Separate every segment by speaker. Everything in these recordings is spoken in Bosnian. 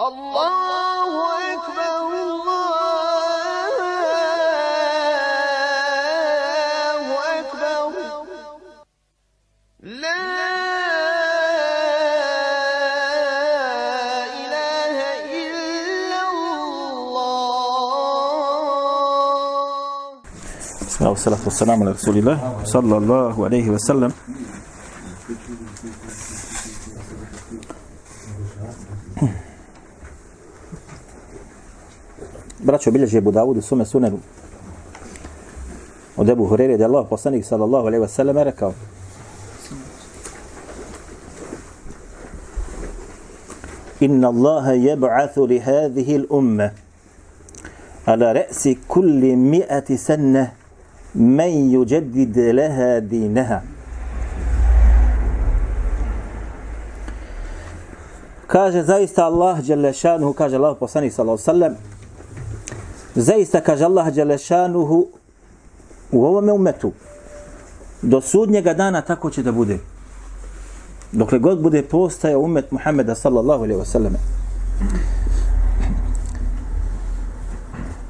Speaker 1: الله أكبر الله أكبر لا إله إلا الله.
Speaker 2: والصلاة والسلام على رسول الله صلى الله عليه وسلم. Braćo, bilježi Ebu u sume sunenu. Od Ebu Hurere da je Allah poslanik sallallahu alaihi wasallam rekao Inna Allaha yab'athu li hadhihi al-umma ala ra'si kulli mi'ati sanna man yujaddid laha dinaha Kaže zaista Allah dželle šanuhu kaže Allah poslanik sallallahu alejhi ve sellem zaista kaže Allah Đelešanuhu u ovome umetu do sudnjega dana tako će da bude. Dokle god bude postaje umet Muhameda sallallahu alejhi ve selleme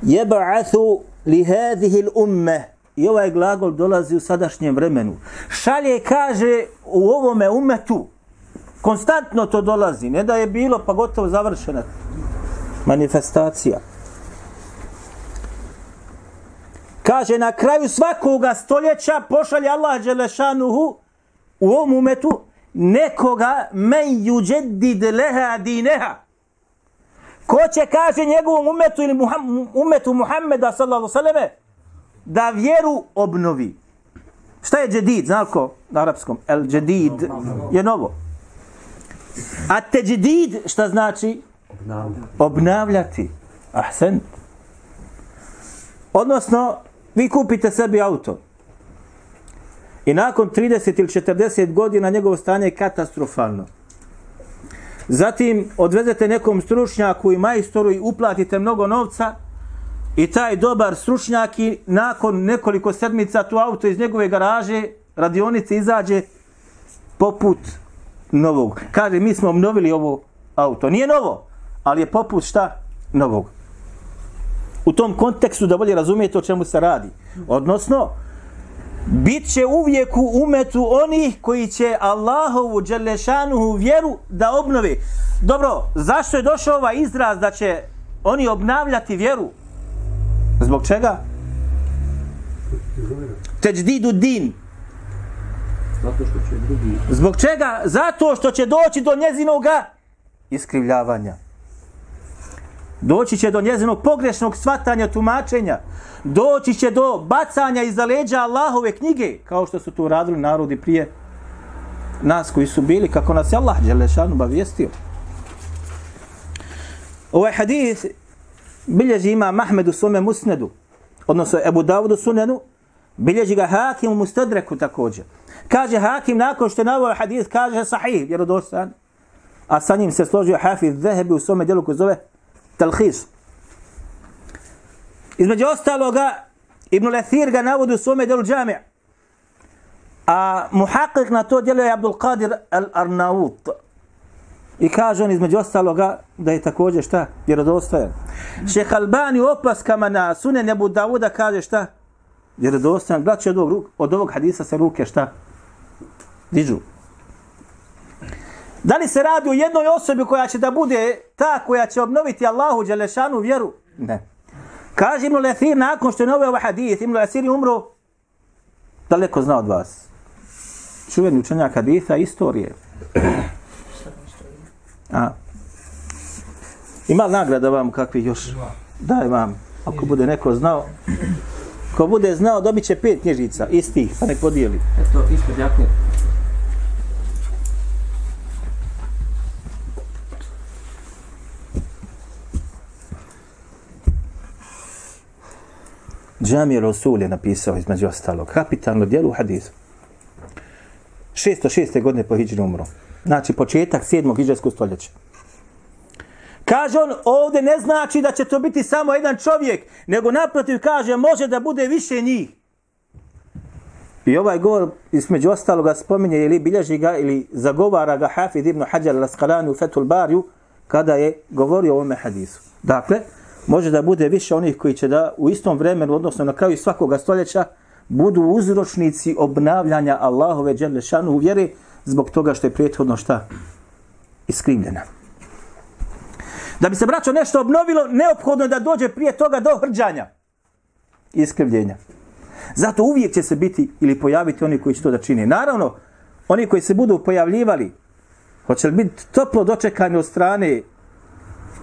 Speaker 2: yeb'athu li hadhihi al-umma i ovaj glagol dolazi u sadašnjem vremenu. Šalje kaže u ovome umetu konstantno to dolazi ne da je bilo pa gotovo završena manifestacija. Kaže na kraju svakoga stoljeća pošalje Allah Đelešanuhu u ovom umetu nekoga men yuđedid leha dineha. Ko će kaže njegovom umetu ili Muham, umetu Muhammeda sallallahu sallame da vjeru obnovi? Šta je džedid? Znako na arapskom. El džedid je novo. A teđdid šta znači? Obnavljati. Ahsen. Odnosno vi kupite sebi auto i nakon 30 ili 40 godina njegovo stanje je katastrofalno zatim odvezete nekom stručnjaku i majstoru i uplatite mnogo novca i taj dobar stručnjak i nakon nekoliko sedmica tu auto iz njegove garaže radionice izađe poput novog. Kaže, mi smo obnovili ovo auto. Nije novo, ali je poput šta? Novog. U tom kontekstu da bolje razumijete o čemu se radi. Odnosno, bit će uvijek u umetu onih koji će Allahovu dželešanuhu vjeru da obnove. Dobro, zašto je došao ovaj izraz da će oni obnavljati vjeru? Zbog čega? Teđdidu din.
Speaker 3: Zato što će drugi...
Speaker 2: Zbog čega? Zato što će doći do njezinoga iskrivljavanja. Doći će do njezinog pogrešnog svatanja, tumačenja. Doći će do bacanja iza leđa Allahove knjige, kao što su to radili narodi prije nas koji su bili, kako nas je Allah Đelešanu bavijestio. Ovaj hadith bilježi ima Mahmed u svome musnedu, odnosno Ebu Davudu sunenu, bilježi ga Hakim u Mustadreku također. Kaže Hakim nakon što je navio hadith, kaže sahih, vjerodostan, a sa njim se složio Hafiz Zehebi u svome djelu koji zove Talhis. Između ostaloga, Ibn Lathir ga navodi u svome djelu Džamija. A muhaqik na to djelo je Abdul Qadir al-Arnaut. I kaže on između ostaloga da je također šta? Vjerodostojan. Šeha Albani u opaskama na sunen Abu Dawuda kaže šta? Vjerodostojan. Braće od ovog, od ovog hadisa se ruke šta? Dižu. Da li se radi o jednoj osobi koja će da bude ta koja će obnoviti Allahu Đelešanu vjeru? Ne. Kaže Ibn Lathir nakon što je novio ovaj hadith, Ibn Lathir je umro daleko zna od vas. Čuveni učenjak haditha istorije. A. Ima nagrada vam kakvi još? Daj vam. Ako bude neko znao. Ko bude znao, dobit će pet knjižica. Istih, pa nek podijeli.
Speaker 3: Eto, ispred jakne.
Speaker 2: Džami Rasul je napisao između ostalog. Kapitalno dijelo u hadisu. 606. godine po Hidžri umro. Znači početak 7. Hidžarskog stoljeća. Kaže on, ovdje ne znači da će to biti samo jedan čovjek, nego naprotiv kaže, može da bude više njih. I ovaj govor, između ostaloga, spominje ili bilježi ga ili zagovara ga Hafid ibn Hajar al-Asqalani u Fethul Bariju, kada je govorio o ovome hadisu. Dakle, može da bude više onih koji će da u istom vremenu, odnosno na kraju svakoga stoljeća, budu uzročnici obnavljanja Allahove Đelešanu u vjeri zbog toga što je prethodno šta? Iskrivljena. Da bi se braćo nešto obnovilo, neophodno je da dođe prije toga do hrđanja i iskrivljenja. Zato uvijek će se biti ili pojaviti oni koji će to da čini. Naravno, oni koji se budu pojavljivali, hoće li biti toplo dočekani od strane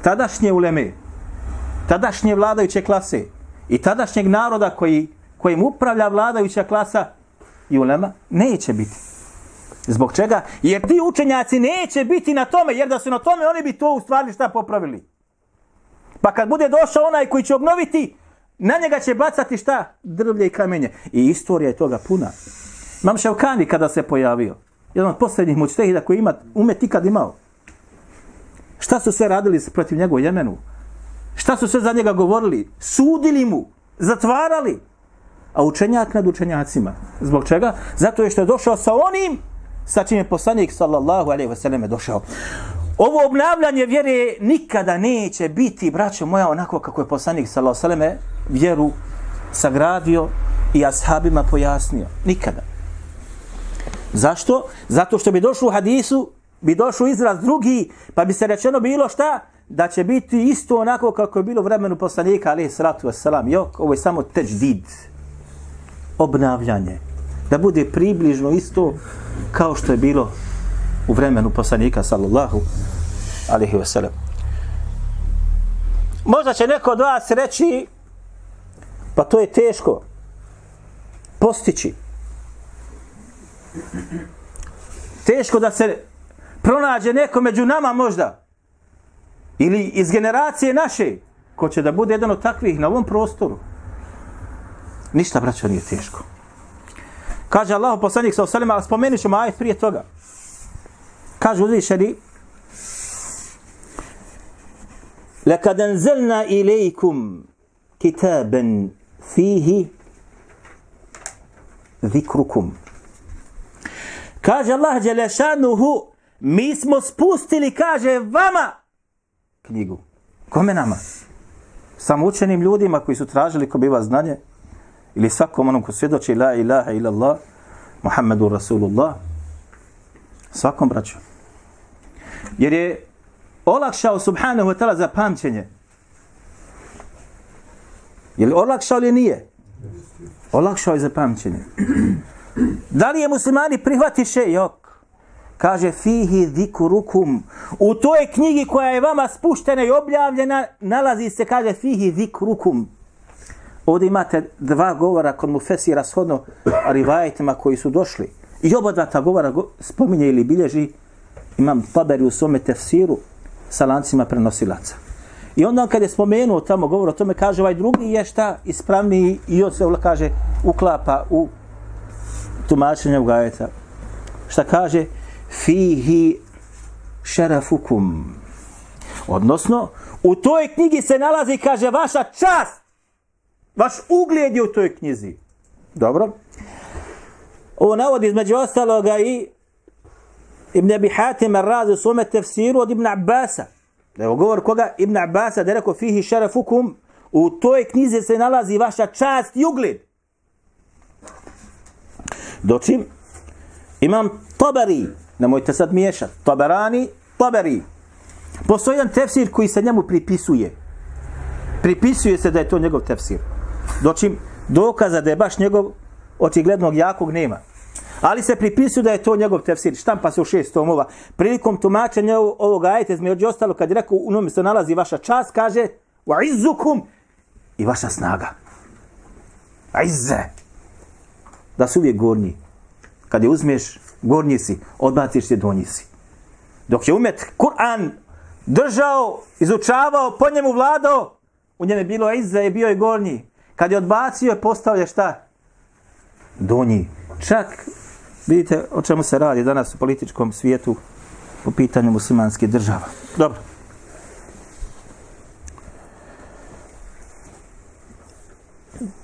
Speaker 2: tadašnje uleme, tadašnje vladajuće klase i tadašnjeg naroda koji, kojim upravlja vladajuća klasa i ulema, neće biti. Zbog čega? Jer ti učenjaci neće biti na tome, jer da su na tome, oni bi to u stvari šta popravili. Pa kad bude došao onaj koji će obnoviti, na njega će bacati šta? Drvlje i kamenje. I istorija je toga puna. Imam Ševkani kada se pojavio. Jedan od posljednjih mučtehida koji ima umet ikad imao. Šta su sve radili protiv njega Jemenu? Šta su sve za njega govorili? Sudili mu, zatvarali. A učenjak nad učenjacima. Zbog čega? Zato je što je došao sa onim sa čim je poslanik sallallahu alejhi ve selleme došao. Ovo obnavljanje vjere nikada neće biti, braćo moja, onako kako je poslanik sallallahu alejhi ve selleme vjeru sagradio i ashabima pojasnio. Nikada. Zašto? Zato što bi došlo u hadisu, bi došao izraz drugi, pa bi se rečeno bilo šta? Da će biti isto onako kako je bilo vremenu poslanika, alaihi salatu wasalam. Jok, ovo je samo teđdid. Obnavljanje. Da bude približno isto kao što je bilo u vremenu poslanika, sallallahu alaihi wasalam. Možda će neko od vas reći, pa to je teško postići. Teško da se pronađe neko među nama možda Ili iz generacije naše, ko će da bude jedan od takvih na ovom prostoru. Ništa, braćo, nije teško. Kaže Allah poslanik sa osalima, ali spomenut ćemo ajet prije toga. Kaže uzvišeni, لَكَدْ أَنْزَلْنَا إِلَيْكُمْ كِتَابًا فِيهِ ذِكْرُكُمْ Kaže Allah Đelešanuhu, mi smo spustili, kaže, vama knjigu. Kome nama? Samo učenim ljudima koji su tražili ko biva znanje, ili svakom onom ko svjedoči la ilaha ila Allah, Muhammedu Rasulullah, svakom braću. Jer je olakšao subhanahu wa ta'ala za pamćenje. Je li olakšao ili nije? Olakšao je za pamćenje. Da li je muslimani prihvatiše? Jok. Kaže, fihi zikrukum. U toj knjigi koja je vama spuštena i objavljena, nalazi se, kaže, fihi zikrukum. Ovdje imate dva govora kod mu fesira shodno rivajetima koji su došli. I oba dva ta govora spominje ili bilježi imam taberi u svome tefsiru sa lancima prenosilaca. I onda kad je spomenuo tamo govor o tome, kaže ovaj drugi je šta ispravniji i on se kaže uklapa u tumačenje u. Šta kaže? Fihi šerafukum. Odnosno, u toj knjigi se nalazi, kaže, vaša čast. Vaš ugled je u toj knjizi. Dobro. Ovo navodi između ostaloga i Ibn Abi Hatim razi u svome tefsiru od Ibn Abbasa. Da je govor koga? Ibn Abbasa da je rekao fihi šerafukum. U toj knjizi se nalazi vaša čast i ugled. Doći, imam Tabari, nemojte sad miješati, Taberani, taberi. Postoji jedan tefsir koji se njemu pripisuje. Pripisuje se da je to njegov tefsir. Dočim dokaza da je baš njegov očiglednog jakog nema. Ali se pripisuje da je to njegov tefsir. Štampa se u šest tomova. Prilikom tumačenja ovog ajeta, između ostalo, kad je rekao, u nome se nalazi vaša čast, kaže, wa izzukum, i vaša snaga. Izze da su uvijek gornji. Kad je uzmeš, gornji si, odbaciš se, donji si. Dok je umet Kur'an držao, izučavao, po njemu vladao, u njeme bilo izza je bio i gornji. Kad je odbacio, je postao je šta? Donji. Čak, vidite o čemu se radi danas u političkom svijetu po pitanju muslimanske država. Dobro.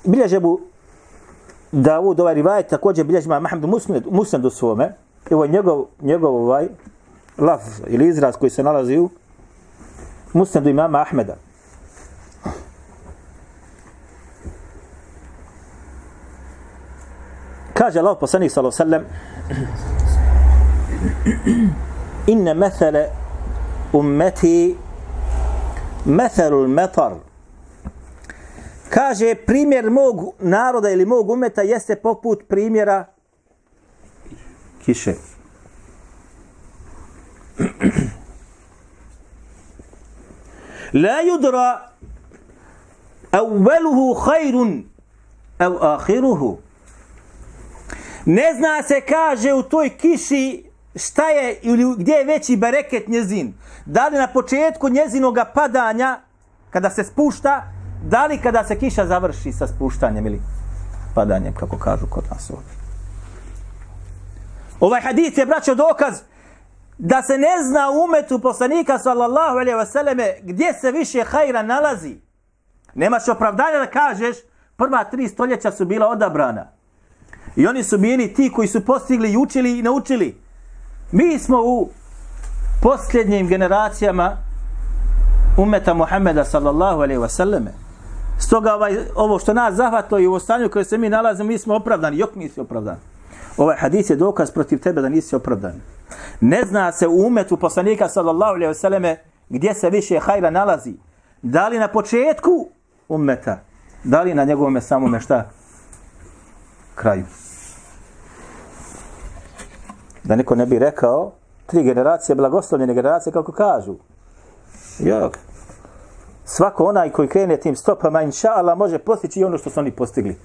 Speaker 2: Bilježe bu Davud, ovaj rivajet, također bilježi ima Mahmed Musned, Musned u svome. Evo njegov, njegov ovaj laf ili izraz koji se nalazi u musnedu imama Ahmeda. Kaže Allah poslanik sallallahu alejhi ve sellem Inna mathala ummati mathalul matar Kaže primjer mog naroda ili mog umeta jeste poput primjera kiše. La yudra awwaluhu khairun aw akhiruhu. Ne zna se kaže u toj kiši šta je ili gdje je veći bereket njezin. Da li na početku njezinog padanja kada se spušta, da li kada se kiša završi sa spuštanjem ili padanjem kako kažu kod nas ovdje. Ovaj hadis je braćo dokaz da se ne zna u umetu poslanika sallallahu alaihi wa sallame gdje se više hajra nalazi. Nemaš opravdanja da kažeš prva tri stoljeća su bila odabrana. I oni su bili ti koji su postigli i učili i naučili. Mi smo u posljednjim generacijama umeta Muhammeda sallallahu alaihi wa sallame. Stoga ovaj, ovo što nas zahvatlo i u stanju koje se mi nalazimo, mi smo opravdani. Jok nisi opravdan. Ovaj hadis je dokaz protiv tebe da nisi opravdan. Ne zna se u umetu poslanika sallallahu alaihi vseleme gdje se više hajra nalazi. Da li na početku umeta, da li na njegovome samome šta? Kraju. Da niko ne bi rekao, tri generacije, blagoslovljene generacije, kako kažu. Jok. Svako onaj koji krene tim stopama, inša Allah, može postići i ono što su oni postigli.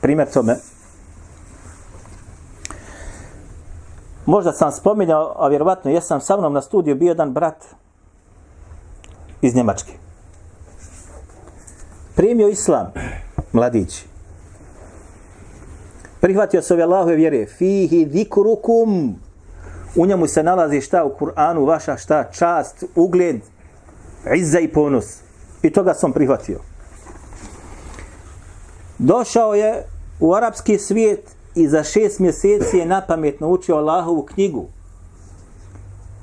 Speaker 2: Primjer tome. Možda sam spominjao, a vjerovatno jesam sa mnom na studiju bio jedan brat iz Njemačke. Primio islam, mladić. Prihvatio se ove Allahove vjere. Fihi dikrukum. U njemu se nalazi šta u Kur'anu, vaša šta, čast, ugled, izza i ponos. I toga sam prihvatio. Došao je u arapski svijet i za šest mjeseci je napamet naučio Allahovu knjigu.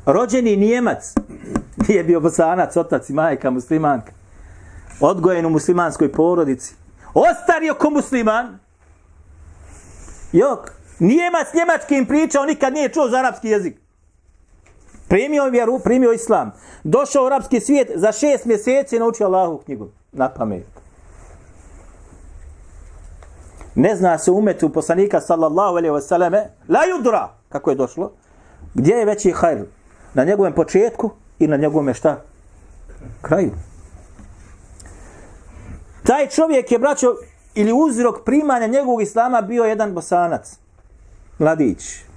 Speaker 2: Rođeni Nijemac, nije bio bosanac, otac i majka, muslimanka. Odgojen u muslimanskoj porodici. Ostario ko musliman. Jok, Nijemac njemačkim pričao, nikad nije čuo za arapski jezik. Primio vjeru, primio islam. Došao u arapski svijet, za šest mjeseci je naučio Allahovu knjigu. Na pamet. Ne zna se umetu poslanika sallallahu alaihi wa sallame, la yudra, kako je došlo, gdje je veći hajr? Na njegovom početku i na njegovom šta? Kraju. Taj čovjek je, braćo, ili uzrok primanja njegovog islama bio jedan bosanac, mladić,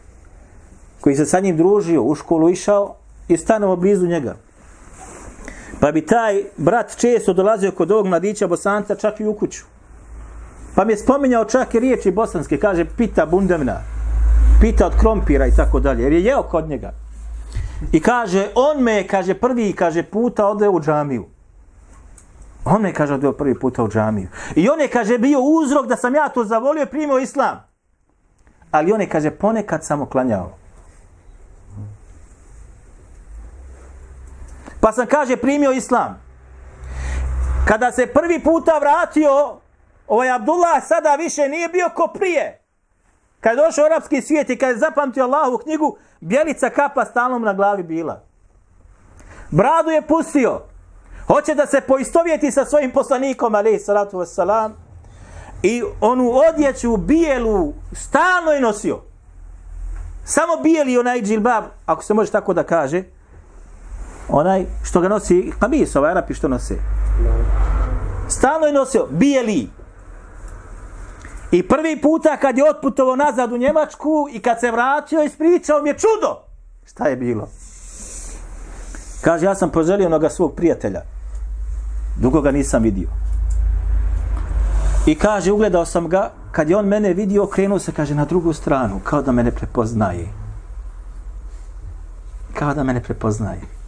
Speaker 2: koji se sa njim družio, u školu išao i stanovao blizu njega. Pa bi taj brat često dolazio kod ovog mladića bosanca čak i u kuću. Pa mi je spominjao čak i riječi bosanske, kaže pita bundevna, pita od krompira i tako dalje, jer je jeo kod njega. I kaže, on me, kaže, prvi, kaže, puta ode u džamiju. On me, kaže, odveo prvi puta u džamiju. I on je, kaže, bio uzrok da sam ja to zavolio i primio islam. Ali on je, kaže, ponekad samo klanjao. Pa sam, kaže, primio islam. Kada se prvi puta vratio, ovaj Abdullah sada više nije bio ko prije. Kad je došao u arapski svijet i kad je zapamtio Allahovu knjigu, bjelica kapa stalno na glavi bila. Bradu je pustio. Hoće da se poistovjeti sa svojim poslanikom, alaih salatu wassalam. I onu odjeću bijelu stalno je nosio. Samo bijeli onaj džilbab, ako se može tako da kaže, onaj što ga nosi, kamis, ovaj Arapi što nose. Stalno je nosio, bijeli. I prvi puta kad je otputovao nazad u Njemačku i kad se vratio, ispričao mi je čudo. Šta je bilo? Kaže, ja sam poželio onoga svog prijatelja. Dugo ga nisam vidio. I kaže, ugledao sam ga, kad je on mene vidio, krenuo se, kaže, na drugu stranu, kao da mene prepoznaje. Kao da mene prepoznaje.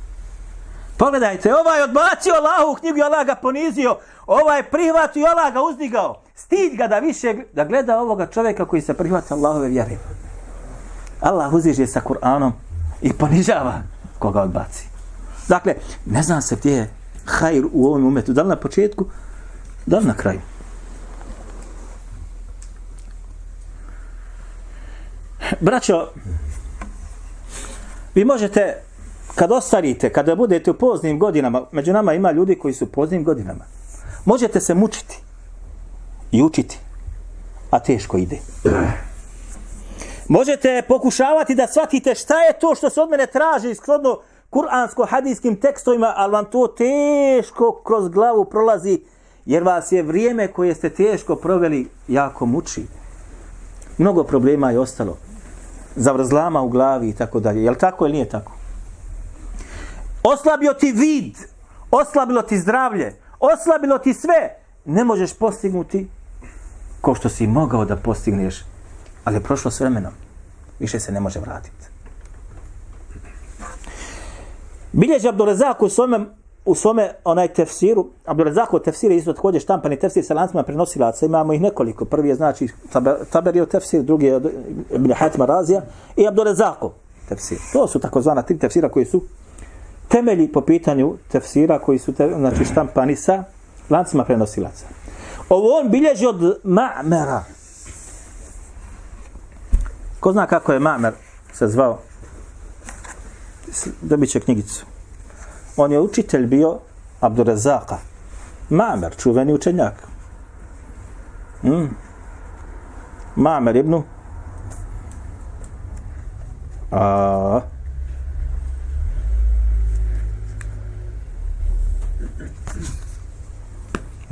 Speaker 2: Pogledajte, ovaj odbacio Allahu knjigu i Allah ga ponizio. Ovaj prihvatio i Allah ga uzdigao. Stid ga da više da gleda ovoga čovjeka koji se prihvata Allahove vjere. Allah uziže sa Kur'anom i ponižava koga odbaci. Dakle, ne znam se gdje je hajr u ovom umetu. Da li na početku, da li na kraju. Braćo, vi možete, kad ostarite, kada budete u poznim godinama, među nama ima ljudi koji su u poznim godinama, možete se mučiti i učiti, a teško ide. Možete pokušavati da shvatite šta je to što se od mene traži iskrodno kuransko-hadijskim tekstovima, ali vam to teško kroz glavu prolazi, jer vas je vrijeme koje ste teško proveli jako muči. Mnogo problema je ostalo. Zavrzlama u glavi i tako dalje. Je li tako ili nije tako? Oslabio ti vid, oslabilo ti zdravlje, oslabilo ti sve. Ne možeš postignuti ko što si mogao da postigneš, ali je prošlo s vremenom. Više se ne može vratiti. Bilježi Abdurezak u svome, u svome onaj tefsiru, Abdurezak u tefsiru je isto također štampani tefsir sa lancima prenosilaca, imamo ih nekoliko. Prvi je znači Taberio tefsir, drugi je Ibn Hatima Razija i Abdurezako tefsir. To su takozvana tri tefsira koji su temelji po pitanju tefsira koji su te, znači štampani sa lancima prenosilaca. Ovo on bilježi od Ma'mera. Ko zna kako je Ma'mer se zvao? Dobit će knjigicu. On je učitelj bio Abdurazaka. Ma'mer, čuveni učenjak. Mm. Ma'mer ibn A,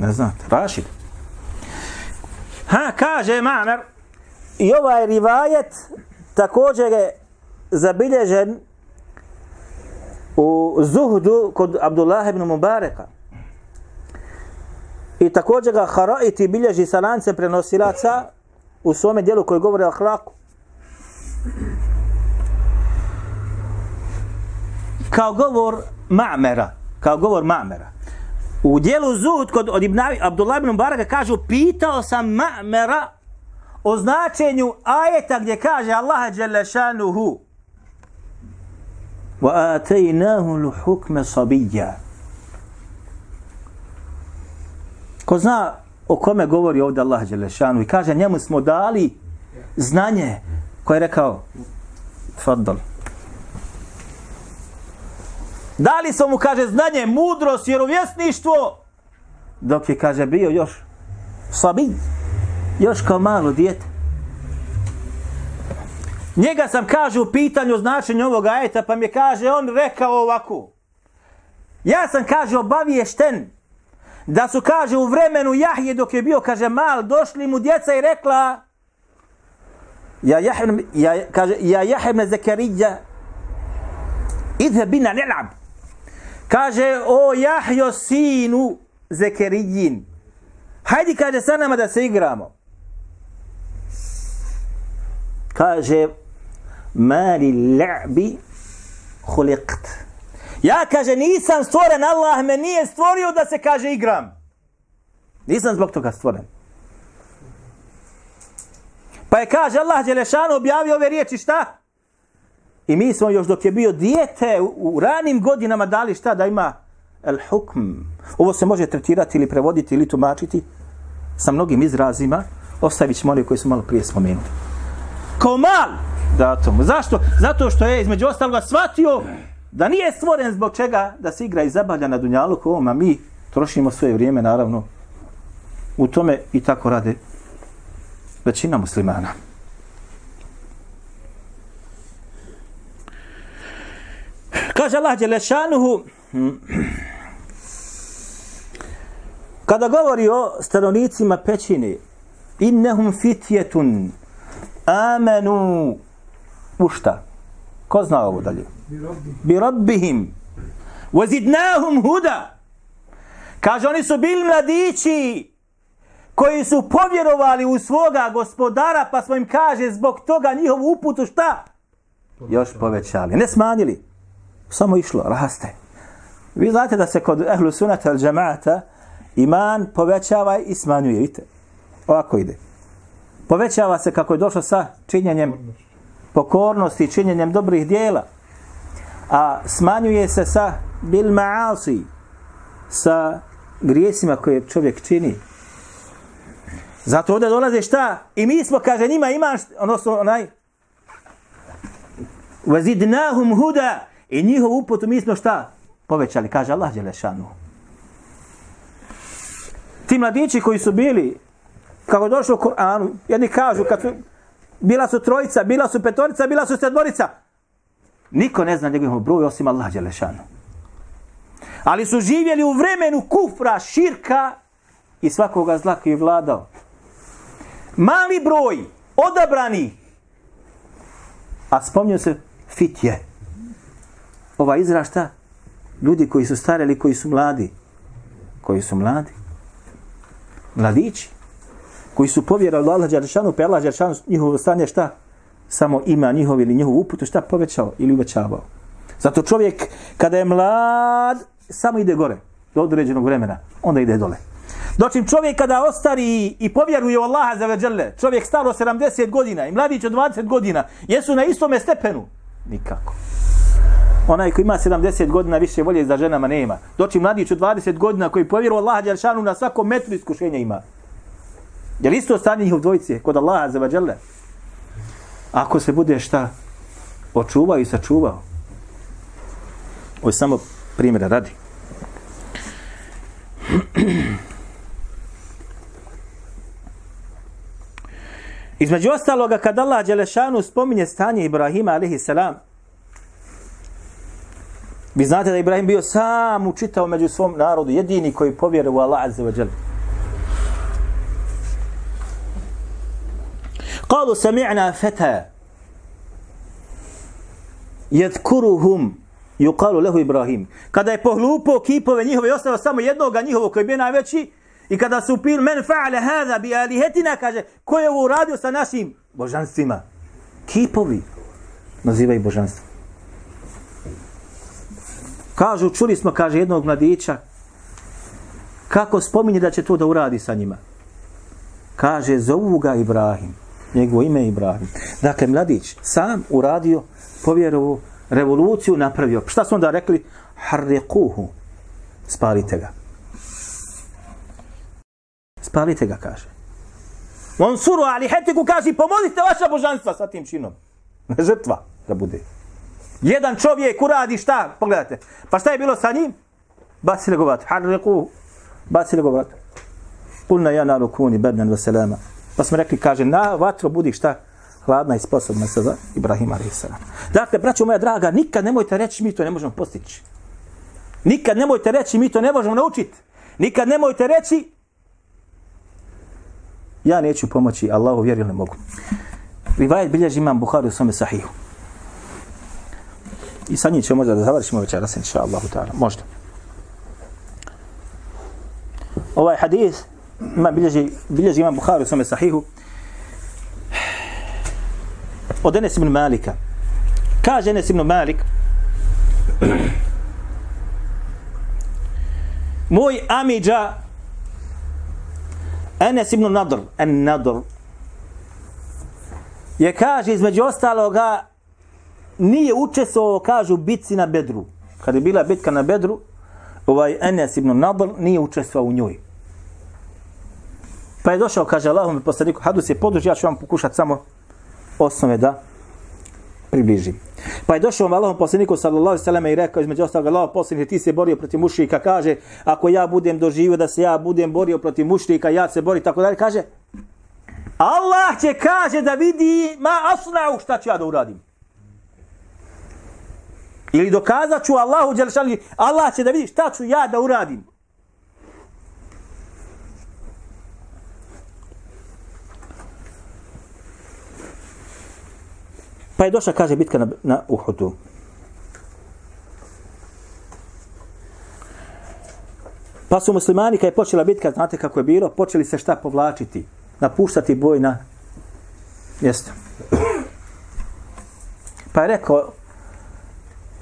Speaker 2: ne znate, Rašid. Ha, kaže Ma'mer, i ovaj rivajet također je zabilježen u Zuhdu kod Abdullah ibn Mubareka. I također ga Haraiti bilježi sa lancem prenosilaca u svome dijelu koji govori o ahlaku. Kao govor Ma'mera, kao govor Ma'mera. U dijelu Zuhud kod od Ibn Abdullah ibn Baraka kažu pitao sam Ma'mera o značenju ajeta gdje kaže Allah dželle šanuhu. Wa atainahu al-hukma sabiyya. Ko zna o kome govori ovdje Allah dželle šanu i kaže njemu smo dali znanje koje je rekao tfaddal. Dali smo mu, kaže, znanje, mudrost, vjerovjesništvo, dok je, kaže, bio još slabin, još kao malo dijete. Njega sam, kaže, u pitanju značenja ovog ajeta, pa mi je, kaže, on rekao ovako. Ja sam, kaže, obaviješten da su, kaže, u vremenu Jahje dok je bio, kaže, mal, došli mu djeca i rekla ja Jahje, ja, kaže, ja Jahje ibn Zakarija idhe bina nelab. Kaže, o Jahjo sinu Zekerijin, hajdi, kaže, sa nama da se igramo. Kaže, mali la'bi huliqt. Ja, kaže, nisam stvoren, Allah me nije stvorio da se, kaže, igram. Nisam zbog toga stvoren. Pa je, kaže, Allah Đelešanu objavio ove riječi, šta? I mi smo još dok je bio dijete u ranim godinama dali šta da ima el hukm. Ovo se može tretirati ili prevoditi ili tumačiti sa mnogim izrazima. Ostavit ćemo koji su malo prije spomenuli. Kao mal datum. Zašto? Zato što je između ostaloga shvatio da nije stvoren zbog čega da se igra i zabavlja na Dunjalu ovom, a mi trošimo svoje vrijeme naravno u tome i tako rade većina muslimana. Kaže Allah Đelešanuhu, kada govori o stanovnicima pećine, innehum fitjetun amenu u šta? Ko zna ovo dalje? Bi rabbihim. Wazidnahum huda. Kaže, oni su bili mladići koji su povjerovali u svoga gospodara, pa smo im kaže, zbog toga njihov uputu šta? Još povećali. Ne smanjili samo išlo, raste. Vi znate da se kod ehlu sunata al džemata iman povećava i smanjuje, vidite. Ovako ide. Povećava se kako je došlo sa činjenjem pokornosti, činjenjem dobrih dijela. A smanjuje se sa bil ma'asi sa grijesima koje čovjek čini. Zato ovdje dolaze šta? I mi smo, kaže, njima imaš, odnosno onaj, vazidnahum huda i njihov uputu mi smo šta? Povećali, kaže Allah Đelešanu. Ti mladići koji su bili, kako došlo u Koranu, jedni kažu, kad su, bila su trojica, bila su petorica, bila su sedmorica. Niko ne zna njegov broj osim Allah Đelešanu. Ali su živjeli u vremenu kufra, širka i svakoga zla koji je vladao. Mali broj, odabrani, a spomnio se fitje. Ova izraz šta? Ljudi koji su stari ili koji su mladi. Koji su mladi. Mladići. Koji su povjerali Allah Đeršanu, pa Allah Đeršanu njihovo stanje šta? Samo ima njihov ili njihov uputu šta povećao ili uvećavao. Zato čovjek kada je mlad, samo ide gore do određenog vremena, onda ide dole. Dočim čovjek kada ostari i povjeruje u Allaha za veđele, čovjek staro 70 godina i mladić od 20 godina, jesu na istome stepenu? Nikako. Onaj koji ima 70 godina više volje za ženama nema. Doći mladić od 20 godina koji povjeruje Allah Đeršanu na svakom metru iskušenja ima. Je li isto stanje njihov dvojice kod Allaha za vađele? Ako se bude šta očuvao i sačuvao. Ovo je samo primjera radi. Između ostaloga, kad Allah Đelešanu spominje stanje Ibrahima, alihi salam, vi znate da Ibrahim bio sam učitao među svom narodu, jedini koji povjere u Allah Azza wa Jal. Kalu sami'na feta jedkuruhum yuqalu lehu Ibrahim. Kada je pohlupo kipove njihove i ostao samo jednoga njihovog koji je bio najveći, I kada su pil men fa'ale hada bi alihetina, kaže, ko je ovo uradio sa našim božanstvima? Kipovi nazivaju božanstvo. Kažu, čuli smo, kaže, jednog mladića, kako spominje da će to da uradi sa njima? Kaže, zovu ga Ibrahim. Njegovo ime je Ibrahim. Dakle, mladić sam uradio, povjerovu, revoluciju napravio. Šta su onda rekli? Harrekuhu. Spalite ga spalite ga, kaže. On suru ali hetiku kaže, pomozite vaša božanstva sa tim činom. Žrtva da bude. Jedan čovjek uradi šta? Pogledajte. Pa šta je bilo sa njim? Bacili ga vat. Harriku. Bacili ga vat. Kulna ja naru kuni bednen veselama. Pa smo rekli, kaže, na vatro budi šta? Hladna i sposobna se za Ibrahim a.s. Dakle, braćo moja draga, nikad nemojte reći mi to ne možemo postići. Nikad nemojte reći mi to ne možemo naučiti. Nikad nemojte reći ja neću pomoći Allahu vjeri ne mogu. Rivajet bilježi imam Buhari u svome sahihu. I sa njim ćemo možda da završimo večeras, inša Allahu ta'ala. Možda. Ovaj hadis ima bilježi, bilježi imam Buhari u svome sahihu. Od Enes ibn Malika. Kaže Enes ibn Malik, moj amidža Enes ibn Nadr, en Nadr, je kaže između ostaloga nije učestvovao, kažu, bitci na Bedru. Kada je bila bitka na Bedru, ovaj Enes ibn Nadr nije učestvovao u njoj. Pa je došao, kaže Allahom poslaniku, Hadus je poduži, ja ću vam pokušati samo osnove da približim. Pa je došao Allahom poslaniku sallallahu alejhi ve i rekao između ostalog Allahov poslanik ti se borio protiv mušrika kaže ako ja budem doživio da se ja budem borio protiv mušrika ja se bori tako dalje kaže Allah će kaže da vidi ma asnau šta ću ja da uradim. Ili dokazat ću Allahu Đelešanu, Allah će da vidi šta ću ja da uradim. Pa je došla, kaže, bitka na, na Uhudu. Pa su muslimani, kad je počela bitka, znate kako je bilo, počeli se šta povlačiti, napuštati boj na mjesto. Pa je rekao,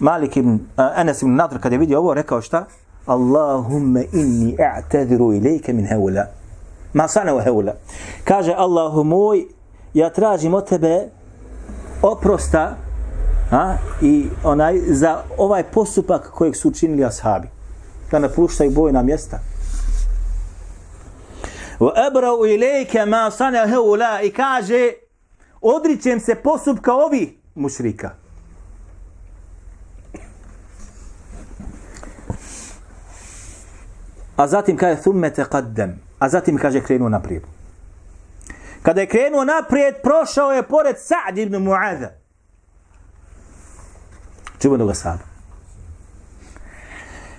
Speaker 2: Malik ibn, uh, Anas ibn Nadr, kad je vidio ovo, rekao šta? Allahumme inni a'tadiru ilike min heula. Ma sana u heula. Kaže, Allahu moj, ja tražim od tebe oprosta A? I onaj, za ovaj postupak kojeg su učinili ashabi. Da napuštaju bojna mjesta. Wa abrau ilayka ma sana haula i kaže odričem se postupka ovih mušrika. A zatim kaže thumme taqaddam. A zatim kaže krenuo naprijed. Kada je krenuo naprijed, prošao je pored Sa'd ibn Mu'adha. Čuvanog ashaba.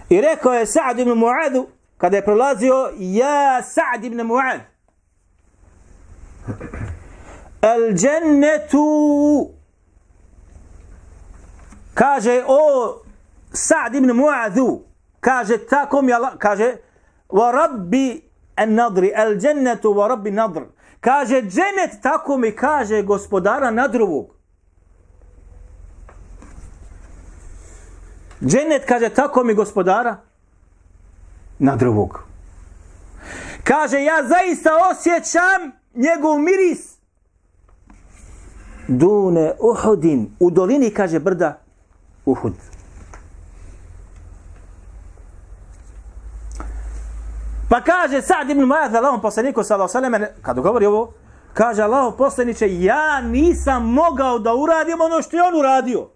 Speaker 2: I rekao je Sa'd ibn Mu'adhu, kada je prolazio, ja Sa'd ibn Mu'adh. Al džennetu kaže o Sa'd ibn Mu'adhu kaže tako mi Allah kaže wa rabbi an nadri al džennetu wa rabbi nadr. Kaže dženet tako mi kaže gospodara nadrovog Dženet kaže tako mi gospodara nadrovog kaže ja zaista osjećam njegov miris. Dune Uhudin. U dolini kaže brda Uhud. Pa kaže Sa'd ibn Mu'adh, Allahom poslaniku sallallahu alejhi ve kad govori ovo, kaže Allahov poslanice, ja nisam mogao da uradim ono što je on uradio.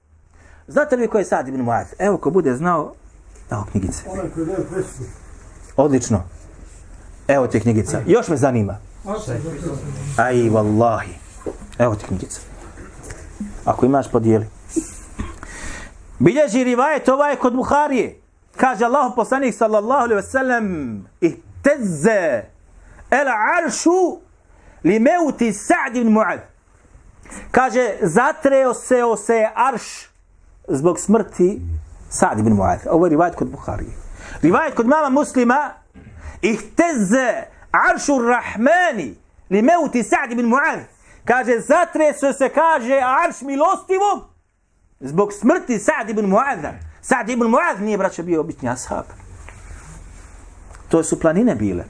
Speaker 2: Znate li ko je Sa'd ibn Mu'adh? Evo ko bude znao, evo knjigice. Odlično. Evo ti knjigica. Još me zanima. Aj, wallahi. Evo ti knjigica. Ako imaš, podijeli. Bilježi rivajet ovaj kod Buharije. Kaže Allah poslanik sallallahu alaihi ve sellem اهتز العرش لموت سعد بن معاذ. كاجي زاتريو سيو سي ارش زبوك سمرتي سعد بن معاذ. أو رواية كنت بخاري. رواية كنت ماما مسلمة. اهتز عرش الرحمن لموت سعد بن معاذ. كاجي زاتريو سي كاجي عرش ميلوستي زبوك سمرتي سعد بن معاذ. سعد بن معاذ نيبرا شبيه وبيتني أصحاب. To su planine bile.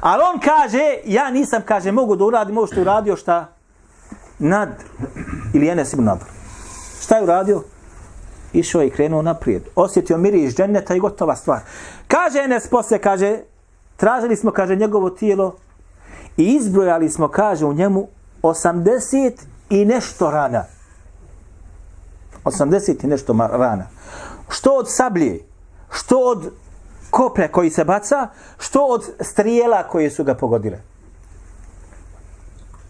Speaker 2: Ali on kaže, ja nisam, kaže, mogu da uradim ovo što je uradio, šta? Nad. Ili Enes ibn Nadr. Šta je uradio? Išao je i krenuo naprijed. Osjetio miris dženneta i gotova stvar. Kaže Enes posle, kaže, tražili smo, kaže, njegovo tijelo i izbrojali smo, kaže, u njemu 80 i nešto rana. 80 i nešto rana. Što od sablje, što od koplja koji se baca, što od strijela koje su ga pogodile.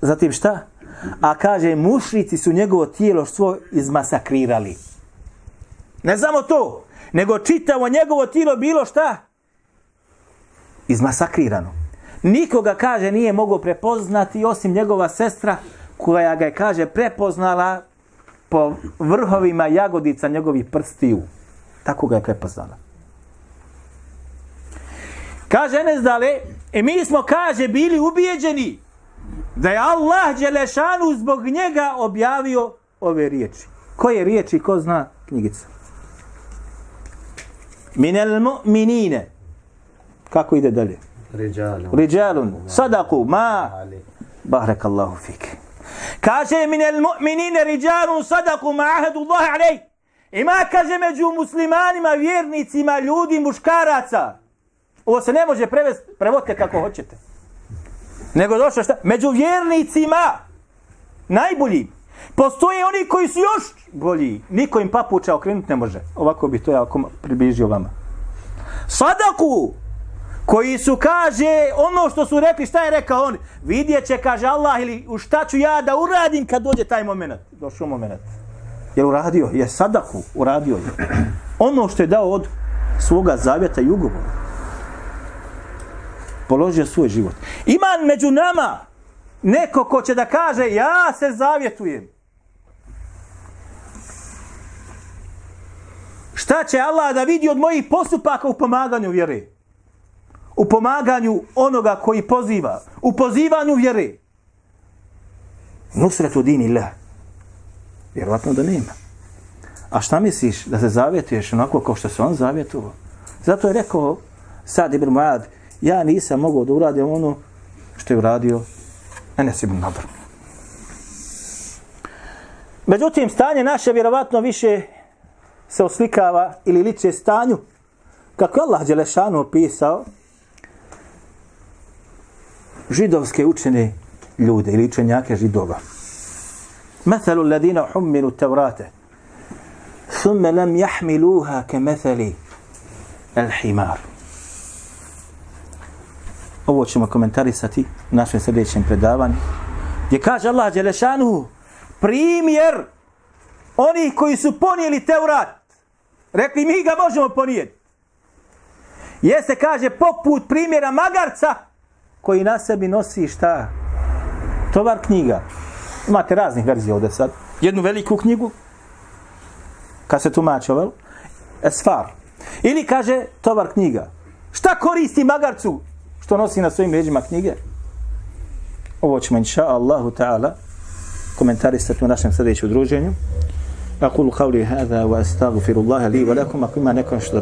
Speaker 2: Zatim šta? A kaže, mušrici su njegovo tijelo svo izmasakrirali. Ne samo to, nego čitavo njegovo tijelo bilo šta? Izmasakrirano. Nikoga, kaže, nije mogao prepoznati osim njegova sestra koja ga je, kaže, prepoznala po vrhovima jagodica njegovih prstiju. Tako ga je prepoznala. Kaže Enes dale, i mi smo, kaže, bili ubijeđeni da je Allah Đelešanu zbog njega objavio ove riječi. Koje riječi, ko zna knjigica? Minel mu'minine. Kako ide dalje?
Speaker 4: Rijalun.
Speaker 2: Rijalun, sadaku, ma, barakallahu fik. Kaže min el mu'minine rijalun sadaku ma ahadu Allah alej. Ima, kaže, među muslimanima, vjernicima, ljudi, muškaraca. Ovo se ne može prevesti, prevodite kako hoćete. Nego došlo šta? Među vjernicima, najbolji. Postoje oni koji su još bolji. Niko im papuča okrenuti ne može. Ovako bi to ja približio vama. Sadaku, koji su, kaže, ono što su rekli, šta je rekao on? Vidjet će, kaže Allah, ili u šta ću ja da uradim kad dođe taj moment. Došao moment. Je uradio? Je sadaku, uradio je. Ono što je dao od svoga zavjeta i ugovora. Položio svoj život. Ima među nama neko ko će da kaže, ja se zavjetujem. Šta će Allah da vidi od mojih postupaka u pomaganju vjere? U pomaganju onoga koji poziva. U pozivanju vjere. Nusretu din illah. Vjerovatno da nema. A šta misliš da se zavjetuješ onako kao što se on zavjetuo? Zato je rekao Sad ibn Muad, ja nisam mogao da uradim ono što je uradio Enes ibn Nadr. Međutim, stanje naše vjerovatno više se oslikava ili liče stanju kako je Allah Đelešanu opisao židovske učene ljude ili učenjake židova. مثل الذين حملوا التوراة ثم لم يحملوها كمثل الحمار ovo ćemo komentarisati u našem sljedećem predavanju gdje kaže Allah Đelešanu primjer onih koji su ponijeli Teurat. Rekli mi ga možemo ponijeti jeste kaže poput primjera magarca koji na sebi nosi šta? Tovar knjiga. Imate raznih verzija ovdje sad. Jednu veliku knjigu kad se tumače ovaj esfar. Ili kaže tovar knjiga. Šta koristi magarcu? što nosi na svojim leđima knjige ovo ćemo inša Allahu ta'ala komentarisati u našem sljedećem druženju أقول قولي هذا وأستغفر الله لي ولكم أقول ما نكون شو